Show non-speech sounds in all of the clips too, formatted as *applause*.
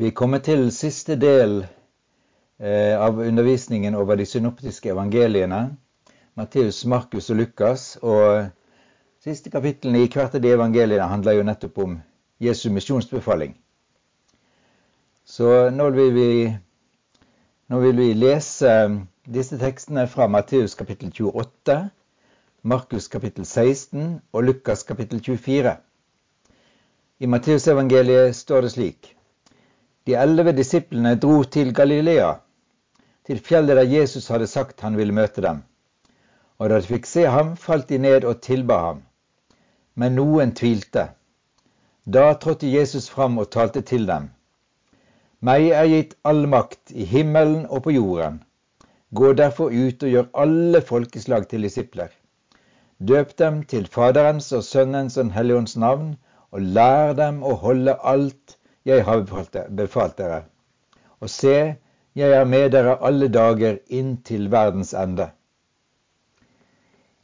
Vi kommer til siste del eh, av undervisningen over de synoptiske evangeliene. Matteus, Markus og Lukas. Og siste kapitlene i hvert av de evangeliene handler jo nettopp om Jesu misjonsbefaling. Så nå vil vi, nå vil vi lese disse tekstene fra Matteus kapittel 28, Markus kapittel 16 og Lukas kapittel 24. I Matteusevangeliet står det slik. De elleve disiplene dro til Galilea, til fjellet der Jesus hadde sagt han ville møte dem. Og da de fikk se ham, falt de ned og tilba ham. Men noen tvilte. Da trådte Jesus fram og talte til dem. Meg er gitt all makt i himmelen og på jorden. Gå derfor ut og gjør alle folkeslag til disipler. Døp dem til Faderens og Sønnens og Den hellige ånds navn, og lær dem å holde alt jeg har befalt dere. Og se, jeg er med dere alle dager inn til verdens ende.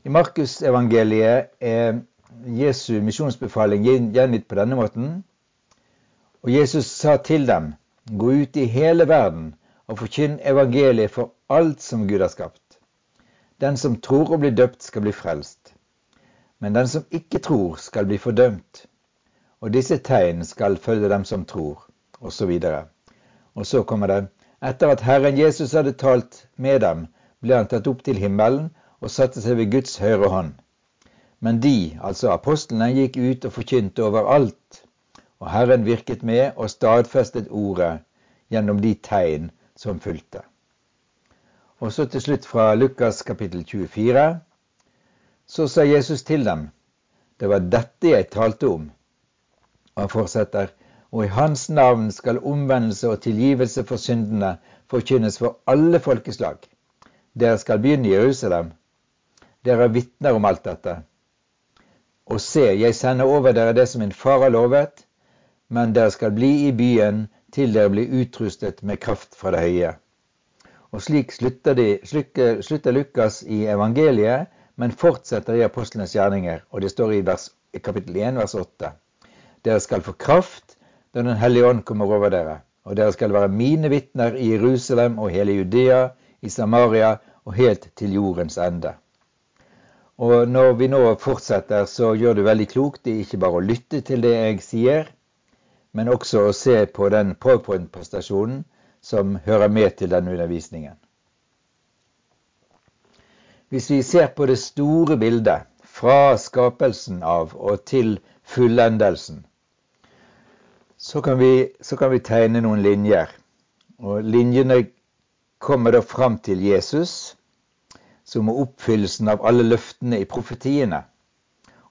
I Markusevangeliet er Jesu misjonsbefaling gjengitt på denne måten. Og Jesus sa til dem, gå ut i hele verden og forkynn evangeliet for alt som Gud har skapt. Den som tror og blir døpt, skal bli frelst. Men den som ikke tror, skal bli fordømt og disse tegn skal følge dem som tror, osv. Og, og så kommer det etter at Herren Jesus hadde talt med dem, ble han tatt opp til himmelen og satte seg ved Guds høyre hånd. Men de, altså apostlene, gikk ut og forkynte overalt, og Herren virket med og stadfestet ordet gjennom de tegn som fulgte. Og så til slutt fra Lukas kapittel 24. Så sa Jesus til dem, det var dette jeg talte om og han fortsetter og i hans navn skal omvendelse og tilgivelse for syndene forkynnes for alle folkeslag. Dere skal begynne i Jerusalem. Dere er vitner om alt dette. Og se, jeg sender over dere det som min far har lovet, men dere skal bli i byen til dere blir utrustet med kraft fra det høye. Og slik slutter, de, slutter Lukas i evangeliet, men fortsetter i apostlenes gjerninger. Og det står i, vers, i kapittel 1, vers 8. Dere skal få kraft når Den hellige ånd kommer over dere, og dere skal være mine vitner i Jerusalem og hele Judea, i Samaria og helt til jordens ende. Og når vi nå fortsetter, så gjør du veldig klokt i ikke bare å lytte til det jeg sier, men også å se på den powerpoint-prestasjonen som hører med til denne undervisningen. Hvis vi ser på det store bildet fra skapelsen av og til fullendelsen, så kan, vi, så kan vi tegne noen linjer. Og linjene kommer da fram til Jesus, som er oppfyllelsen av alle løftene i profetiene.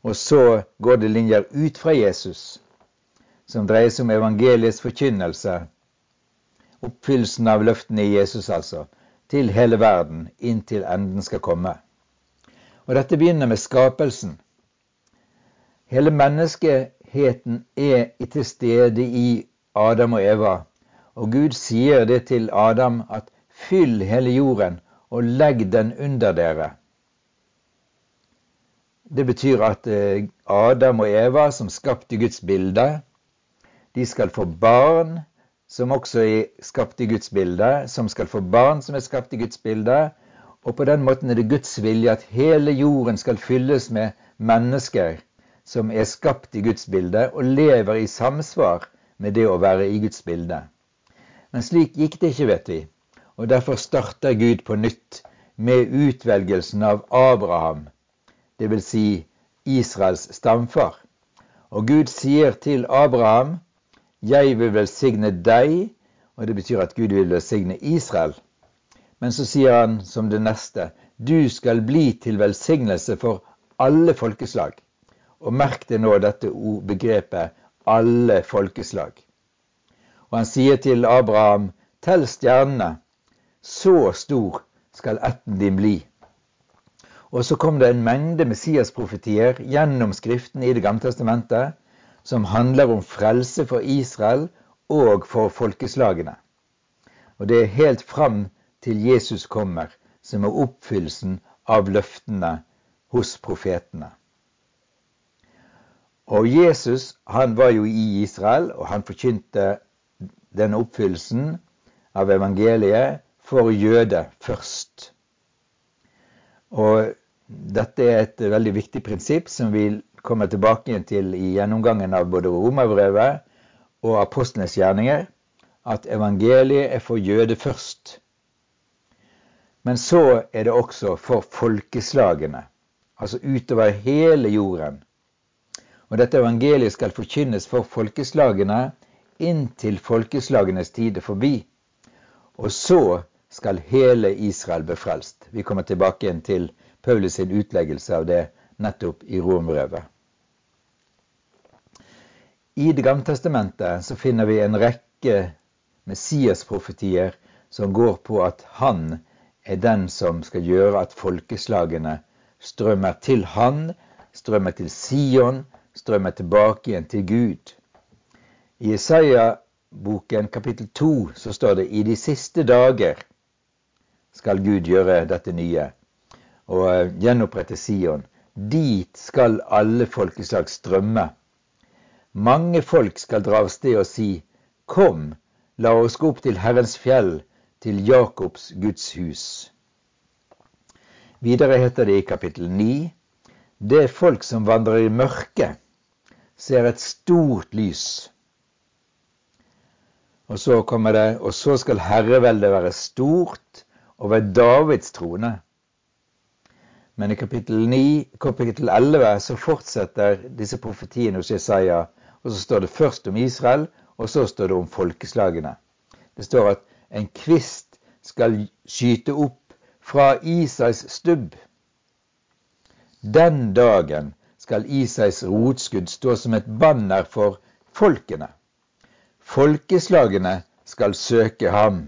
Og så går det linjer ut fra Jesus, som dreier seg om evangeliets forkynnelse. Oppfyllelsen av løftene i Jesus, altså. Til hele verden, inntil enden skal komme. Og dette begynner med skapelsen. Hele mennesket Heten er til stede i Adam og Eva. Og Gud sier det til Adam at fyll hele jorden og legg den under dere. Det betyr at eh, Adam og Eva, som skapte Guds bilde, de skal få barn som også er skapt i Guds bilde, som skal få barn som er skapt i Guds bilde. Og på den måten er det Guds vilje at hele jorden skal fylles med mennesker som er skapt i Guds bilde og lever i samsvar med det å være i Guds bilde. Men slik gikk det ikke, vet vi. Og derfor starter Gud på nytt med utvelgelsen av Abraham, dvs. Si Israels stamfar. Og Gud sier til Abraham, 'Jeg vil velsigne deg', og det betyr at Gud vil velsigne Israel. Men så sier han som det neste, 'Du skal bli til velsignelse for alle folkeslag'. Og merk det nå, dette begrepet 'alle folkeslag'. Og han sier til Abraham, 'Tell stjernene, så stor skal ætten din bli'. Og så kom det en mengde Messias-profetier gjennom Skriften i Det gamle testamentet som handler om frelse for Israel og for folkeslagene. Og det er helt fram til Jesus kommer, som er oppfyllelsen av løftene hos profetene. Og Jesus han var jo i Israel, og han forkynte denne oppfyllelsen av evangeliet for jøder først. Og dette er et veldig viktig prinsipp som vi kommer tilbake til i gjennomgangen av både romerbrevet og apostlenes gjerninger, at evangeliet er for jøder først. Men så er det også for folkeslagene, altså utover hele jorden. Og dette evangeliet skal forkynnes for folkeslagene inntil folkeslagenes tid er forbi. Og så skal hele Israel bli frelst. Vi kommer tilbake igjen til Paulus sin utleggelse av det nettopp i Rombrevet. I Det gamle testamentet så finner vi en rekke Messias-profetier som går på at han er den som skal gjøre at folkeslagene strømmer til han, strømmer til Sion, strømmer tilbake igjen til Gud. I Isaiah-boken kapittel 2 så står det i de siste dager skal Gud gjøre dette nye og eh, gjenopprette Sion. Dit skal alle folkeslag strømme. Mange folk skal dra av sted og si, Kom, la oss gå opp til Herrens fjell, til Jakobs Guds hus. Videre heter det i kapittel 9, Det folk som vandrer i mørket, ser et stort lys. Og så kommer det, og så skal herreveldet være stort, over Davids trone. Men i kapittel 9, kapittel 11 så fortsetter disse profetiene hos Jesaja. Og så står det først om Israel, og så står det om folkeslagene. Det står at en kvist skal skyte opp fra Isais stubb. Den dagen skal Isais rotskudd stå som et banner for folkene. Folkeslagene skal søke ham.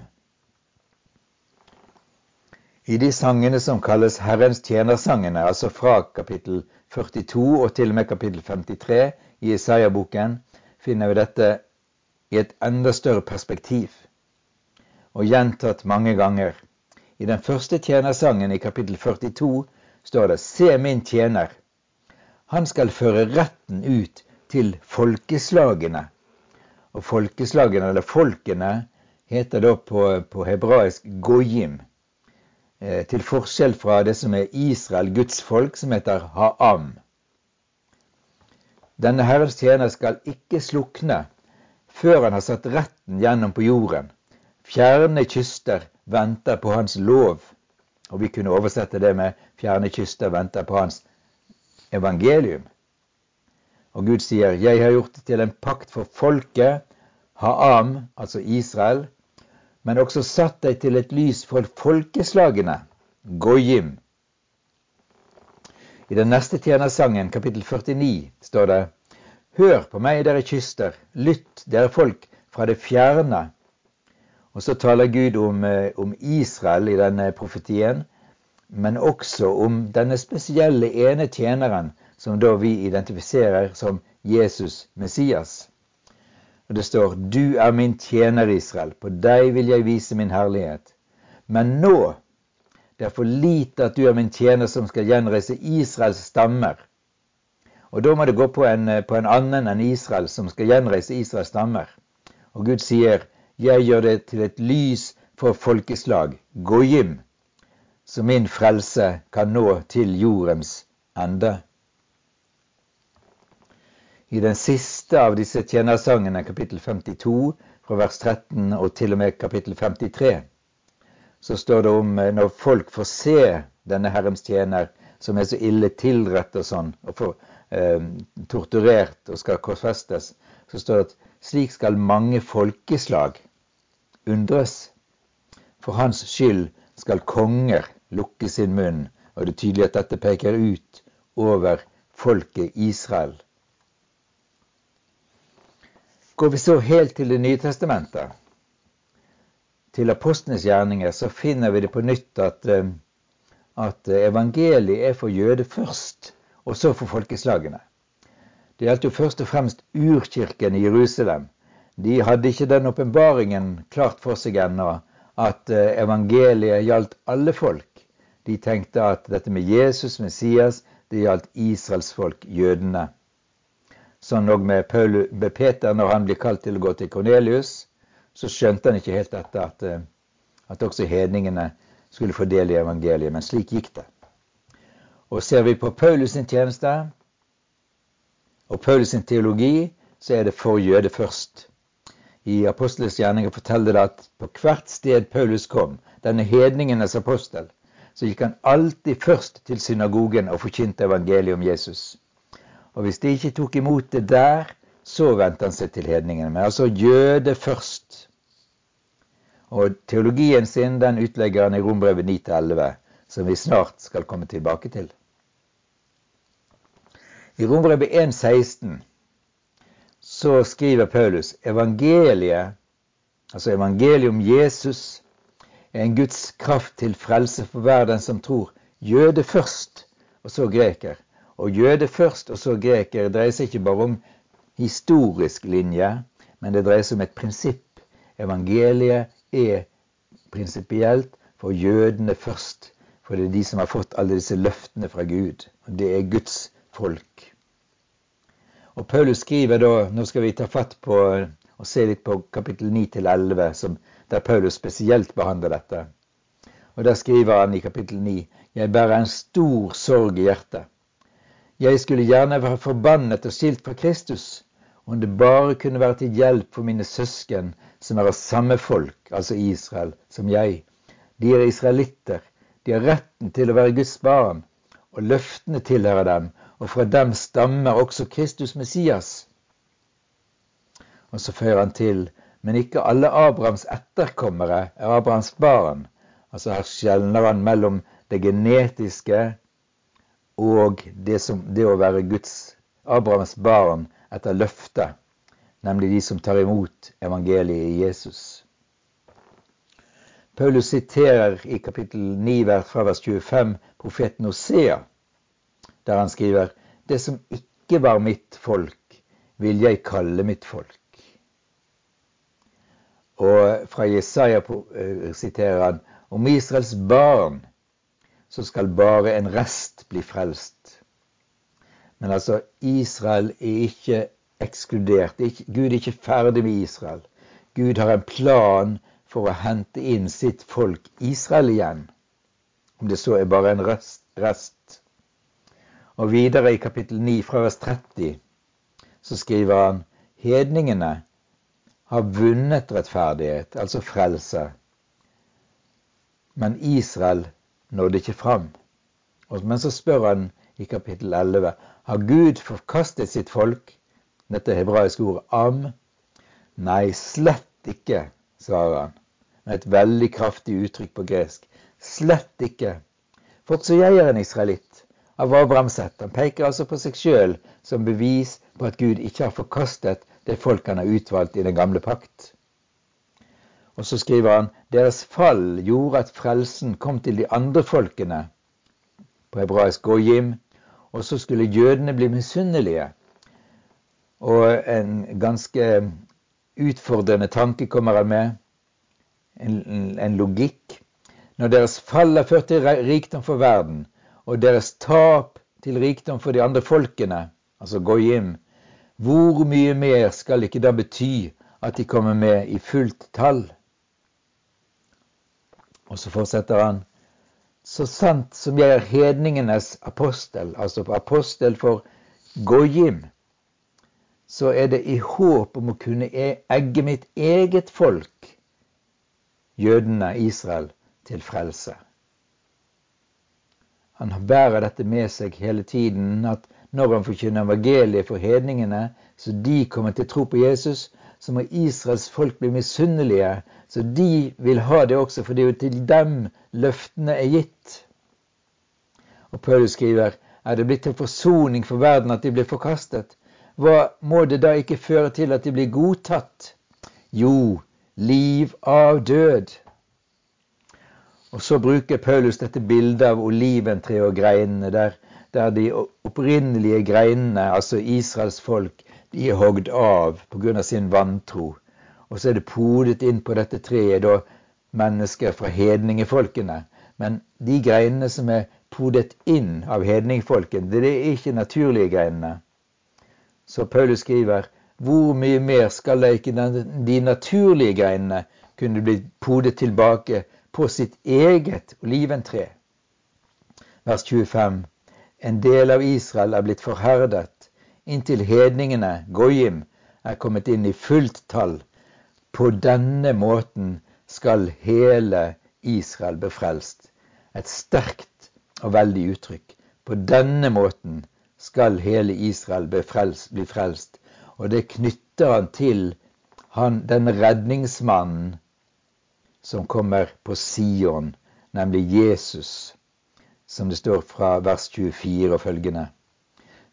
I de sangene som kalles Herrens tjenersangene, altså fra kapittel 42 og til og med kapittel 53 i Isaiah-boken, finner vi dette i et enda større perspektiv, og gjentatt mange ganger. I den første tjenersangen i kapittel 42 står det Se min tjener. Han skal føre retten ut til folkeslagene. Og folkeslagene, eller folkene, heter da på, på hebraisk goyim. Eh, til forskjell fra det som er Israel, Guds folk, som heter Ha'am. Denne Herrens tjener skal ikke slukne før han har satt retten gjennom på jorden. Fjerne kyster venter på hans lov. Og vi kunne oversette det med 'fjerne kyster venter på hans evangelium'. Og Gud sier, 'Jeg har gjort det til en pakt for folket', Ha'am, altså Israel, men også satt deg til et lys for folkeslagene, Goyim. I den neste tjenersangen, kapittel 49, står det Hør på meg, dere kyster, lytt, dere folk fra det fjerne. Og så taler Gud om, eh, om Israel i denne profetien, men også om denne spesielle ene tjeneren som da vi identifiserer som Jesus Messias. Og det står Du er min tjener, Israel, på deg vil jeg vise min herlighet. Men nå, det er for lite at du er min tjener som skal gjenreise Israels stammer. Og da må det gå på en, på en annen enn Israel som skal gjenreise Israels stammer. Og Gud sier, jeg gjør det til et lys for folkeslag, Gojim, så min frelse kan nå til jordens ende i den siste av disse tjenersangene, kapittel 52, fra vers 13 og til og med kapittel 53, så står det om eh, når folk får se denne Herrens tjener, som er så ille tilrett og sånn, og får eh, torturert og skal korsfestes, så står det at slik skal mange folkeslag undres. For hans skyld skal konger lukke sin munn, og det er tydelig at dette peker ut over folket Israel. Går vi så helt til Det nye testamentet, til apostlenes gjerninger, så finner vi det på nytt at, eh, at evangeliet er for jøder først, og så for folkeslagene. Det gjaldt jo først og fremst urkirken i Jerusalem. De hadde ikke den åpenbaringen klart for seg ennå at eh, evangeliet gjaldt alle folk. De tenkte at dette med Jesus, Messias, det gjaldt Israels folk, jødene. Sånn òg med, med, Peter når han blir kalt til å gå til Kornelius. så skjønte han ikke helt dette, at, eh, at også hedningene skulle få del i evangeliet. Men slik gikk det. Og ser vi på Paulus sin tjeneste og Paulus sin teologi, så er det for jøde først. I Apostelens gjerninger forteller det at på hvert sted Paulus kom, denne hedningenes apostel, så gikk han alltid først til synagogen og forkynte evangeliet om Jesus. Og hvis de ikke tok imot det der, så vendte han seg til hedningene. Men altså jøde først. Og teologien sin den utlegger han i Rombrevet 9-11, som vi snart skal komme tilbake til. I Rombrevet 1,16 så skriver Paulus evangeliet, altså evangeliet om Jesus, er en Guds kraft til frelse for hver den som tror. Jøde først, og så greker. Og jøde først, og så greker dreier seg ikke bare om historisk linje, men det dreier seg om et prinsipp. Evangeliet er prinsipielt for jødene først. For det er de som har fått alle disse løftene fra Gud. Og det er Guds folk. Og Paulus skriver da Nå skal vi ta fatt på og se litt på kapittel 9 til 11, der Paulus spesielt behandler dette. Og Der skriver han i kapittel 9 Jeg bærer en stor sorg i hjertet. Jeg skulle gjerne være forbannet og skilt fra Kristus, om det bare kunne være til hjelp for mine søsken som er av samme folk, altså Israel, som jeg. De er israelitter. De har retten til å være Guds barn, og løftene tilhører dem, og fra dem stammer også Kristus Messias. Og så føyer han til men ikke alle Abrahams etterkommere er Abrahams barn. Altså Her skjelner han mellom det genetiske og det, som, det å være Guds Abrahams barn etter løftet, nemlig de som tar imot evangeliet i Jesus. Paulus siterer i kapittel 9 fra vers 25 profeten Osea, der han skriver Det som ikke var mitt folk, vil jeg kalle mitt folk. Og fra Jesaja eh, siterer han om Israels barn, så skal bare en rest bli frelst. Men altså, Israel er ikke ekskludert. Gud er ikke ferdig med Israel. Gud har en plan for å hente inn sitt folk Israel igjen. Om det så er bare en rest. rest. Og videre i kapittel 9 fra vers 30 så skriver han hedningene har vunnet rettferdighet, altså frelse. Men Israel nådde ikke fram. Men så spør han i kapittel 11 har Gud forkastet sitt folk? Dette hebraiske ordet am. Nei, slett ikke, svarer han. Med et veldig kraftig uttrykk på gresk. Slett ikke. For så jeg en israelitt av Abraham ett. Han peker altså på seg sjøl som bevis på at Gud ikke har forkastet det folk han har utvalgt i den gamle pakt. Og så skriver han deres fall gjorde at frelsen kom til de andre folkene, på hebraisk gojim, og så skulle jødene bli misunnelige. Og en ganske utfordrende tanke kommer han med, en, en logikk. Når deres fall har ført til rikdom for verden, og deres tap til rikdom for de andre folkene, altså goyim, hvor mye mer skal ikke da bety at de kommer med i fullt tall? Og så fortsetter han. Så sant som jeg er hedningenes apostel, altså apostel for goyim, så er det i håp om å kunne e- egge mitt eget folk, jødene Israel, til frelse. Han bærer dette med seg hele tiden, at når han forkynner evangeliet for hedningene, så de kommer til tro på Jesus, så må Israels folk bli misunnelige, så de vil ha det også, for det er jo til dem løftene er gitt. Og Paulus skriver er det blitt til forsoning for verden at de blir forkastet. Hva må det da ikke føre til at de blir godtatt? Jo, liv av død. Og så bruker Paulus dette bildet av oliventreet og greinene, der der de opprinnelige greinene, altså Israels folk, de er hogd av pga. sin vantro. Og så er det podet inn på dette treet da mennesker fra hedningefolkene. Men de greinene som er podet inn av hedningfolken, det er ikke naturlige greinene. Så Paulus skriver hvor mye mer skal da ikke de naturlige greinene kunne bli podet tilbake på sitt eget oliventre? Vers 25. En del av Israel er blitt forherdet, inntil hedningene, Goyim, er kommet inn i fullt tall. På denne måten skal hele Israel bli frelst. Et sterkt og veldig uttrykk. På denne måten skal hele Israel bli frelst. Bli frelst. Og det knytter han til han, den redningsmannen som kommer på Sion, nemlig Jesus, som det står fra vers 24 og følgende.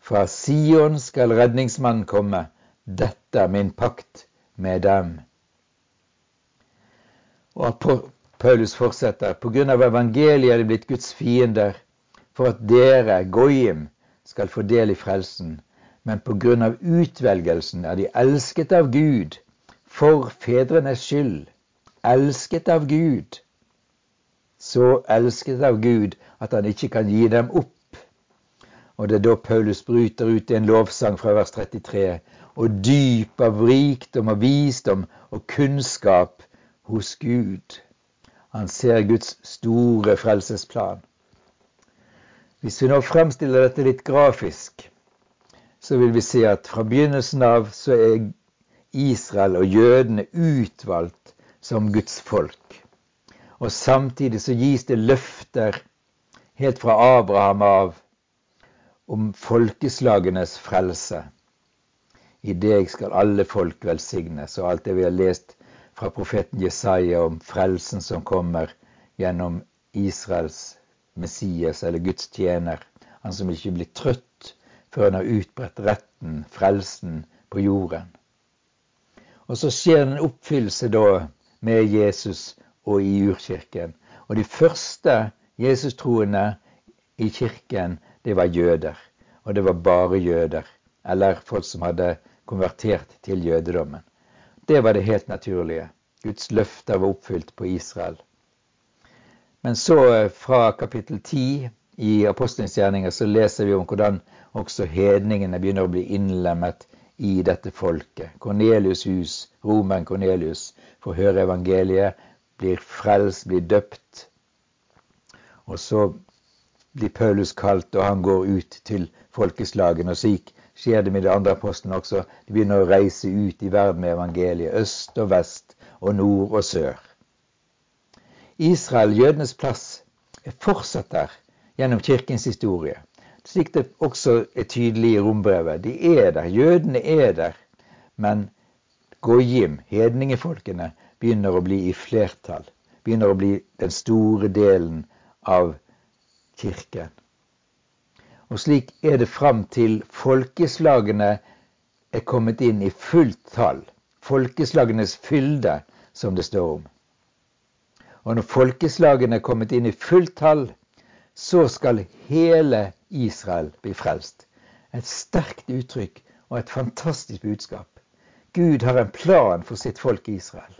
Fra Sion skal redningsmannen komme, dette er min pakt med dem. Og Paulus fortsetter. På grunn av evangeliet er de blitt Guds fiender, for at dere, Goyim, skal få del i frelsen. Men på grunn av utvelgelsen er de elsket av Gud for fedrenes skyld. Elsket av Gud. Så elsket av Gud at han ikke kan gi dem opp. Og det er da Paulus bryter ut i en lovsang fra vers 33. Og dyp av rikdom og visdom og kunnskap hos Gud. Han ser Guds store frelsesplan. Hvis vi nå fremstiller dette litt grafisk, så vil vi se at fra begynnelsen av så er Israel og jødene utvalgt som Guds folk. Og samtidig så gis det løfter helt fra Abraham av om folkeslagenes frelse. I deg skal alle folk velsignes, og alt det vi har lest fra profeten Jesaja om frelsen som kommer gjennom Israels Messias eller Guds tjener. Han som ikke blir trøtt før han har utbredt retten, frelsen, på jorden. Og så skjer det en oppfyllelse da med Jesus og i urkirken. Og de første Jesus-troende i kirken, det var jøder. Og det var bare jøder. Eller folk som hadde konvertert til jødedommen. Det var det helt naturlige. Guds løfter var oppfylt på Israel. Men så eh, fra kapittel 10 i Apostelens gjerninger så leser vi om hvordan også hedningene begynner å bli innlemmet i dette folket. Kornelius' hus, romeren Kornelius, får høre evangeliet, blir frelst, blir døpt. Og så blir Paulus kalt, og han går ut til folkeslagene. Og slik skjer det med de andre apostlene også. De begynner å reise ut i verden med evangeliet. Øst og vest og nord og sør. Israel, jødenes plass, er fortsatt der gjennom kirkens historie. Slik det også er tydelig i rombrevet. De er der, jødene er der. Men Gojim, hedningefolkene, begynner å bli i flertall. Begynner å bli den store delen av kirken. Og slik er det fram til folkeslagene er kommet inn i fullt tall. Folkeslagenes fylde, som det står om. Og når folkeslagene er kommet inn i fullt tall, så skal hele Israel blir frelst. Et sterkt uttrykk og et fantastisk budskap. Gud har en plan for sitt folk Israel.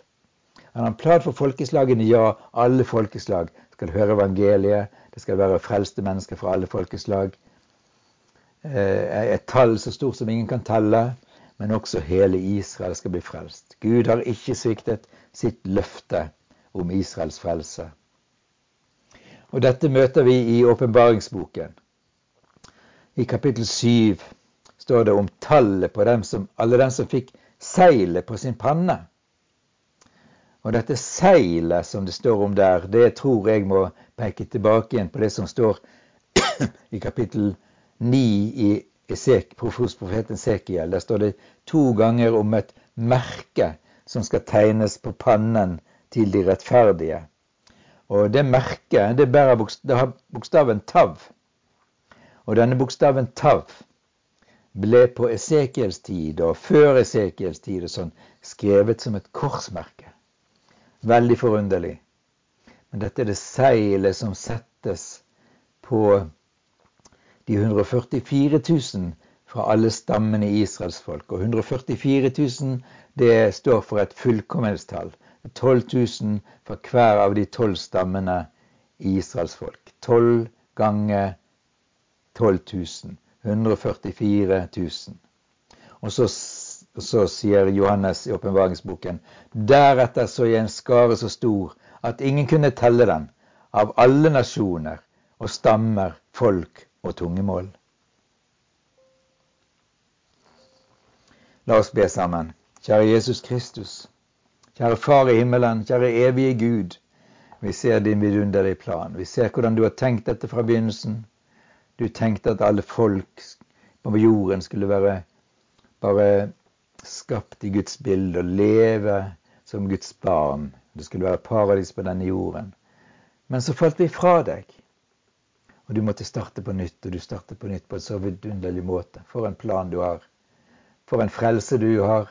Han har en plan for folkeslagene. Ja, alle folkeslag skal høre evangeliet. Det skal være frelste mennesker fra alle folkeslag. Eh, et tall så stort som ingen kan telle. Men også hele Israel skal bli frelst. Gud har ikke sviktet sitt løfte om Israels frelse. Og Dette møter vi i åpenbaringsboken. I kapittel 7 står det om tallet på dem som, alle dem som fikk seilet på sin panne. Og dette seilet som det står om der, det tror jeg må peke tilbake igjen på det som står *clears throat* i kapittel 9 i Esek, profeten Sekiel. Der står det to ganger om et merke som skal tegnes på pannen til de rettferdige. Og det merket det bokstav, bokstaven tav. Og denne bokstaven tav ble på Esekiels tid og før Esekiels tid og sånn skrevet som et korsmerke. Veldig forunderlig. Men dette er det seilet som settes på de 144 000 fra alle stammene i Israels folk. Og 144 000 det står for et fullkommenhetstall. 12 000 fra hver av de tolv stammene i Israels folk. 12 ganger 12 000. 144 000. Og så så sier Johannes i åpenbaringsboken deretter så jeg en skare så stor at ingen kunne telle den, av alle nasjoner og stammer, folk og tungemål. La oss be sammen. Kjære Jesus Kristus. Kjære Far i himmelen. Kjære evige Gud. Vi ser din vidunderlige plan. Vi ser hvordan du har tenkt dette fra begynnelsen. Du tenkte at alle folk på jorden skulle være bare skapt i Guds bilde og leve som Guds barn. Det skulle være paradis på denne jorden. Men så falt vi fra deg. Og du måtte starte på nytt, og du startet på nytt på en så vidunderlig måte. For en plan du har. For en frelse du har.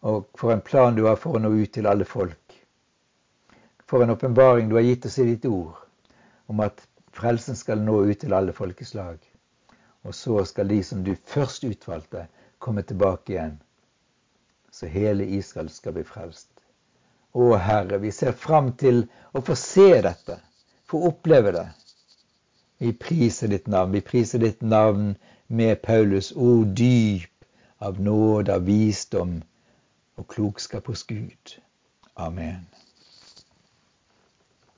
Og for en plan du har for å nå ut til alle folk. For en åpenbaring du har gitt oss i ditt ord om at frelsen skal nå ut til alle folkeslag. Og så skal de som du først utvalgte, komme tilbake igjen, så hele Israel skal bli frelst. Å Herre, vi ser fram til å få se dette, få oppleve det. Vi priser ditt navn. Vi priser ditt navn med Paulus' o dyp av nåde, av visdom og klokskap hos Gud. Amen.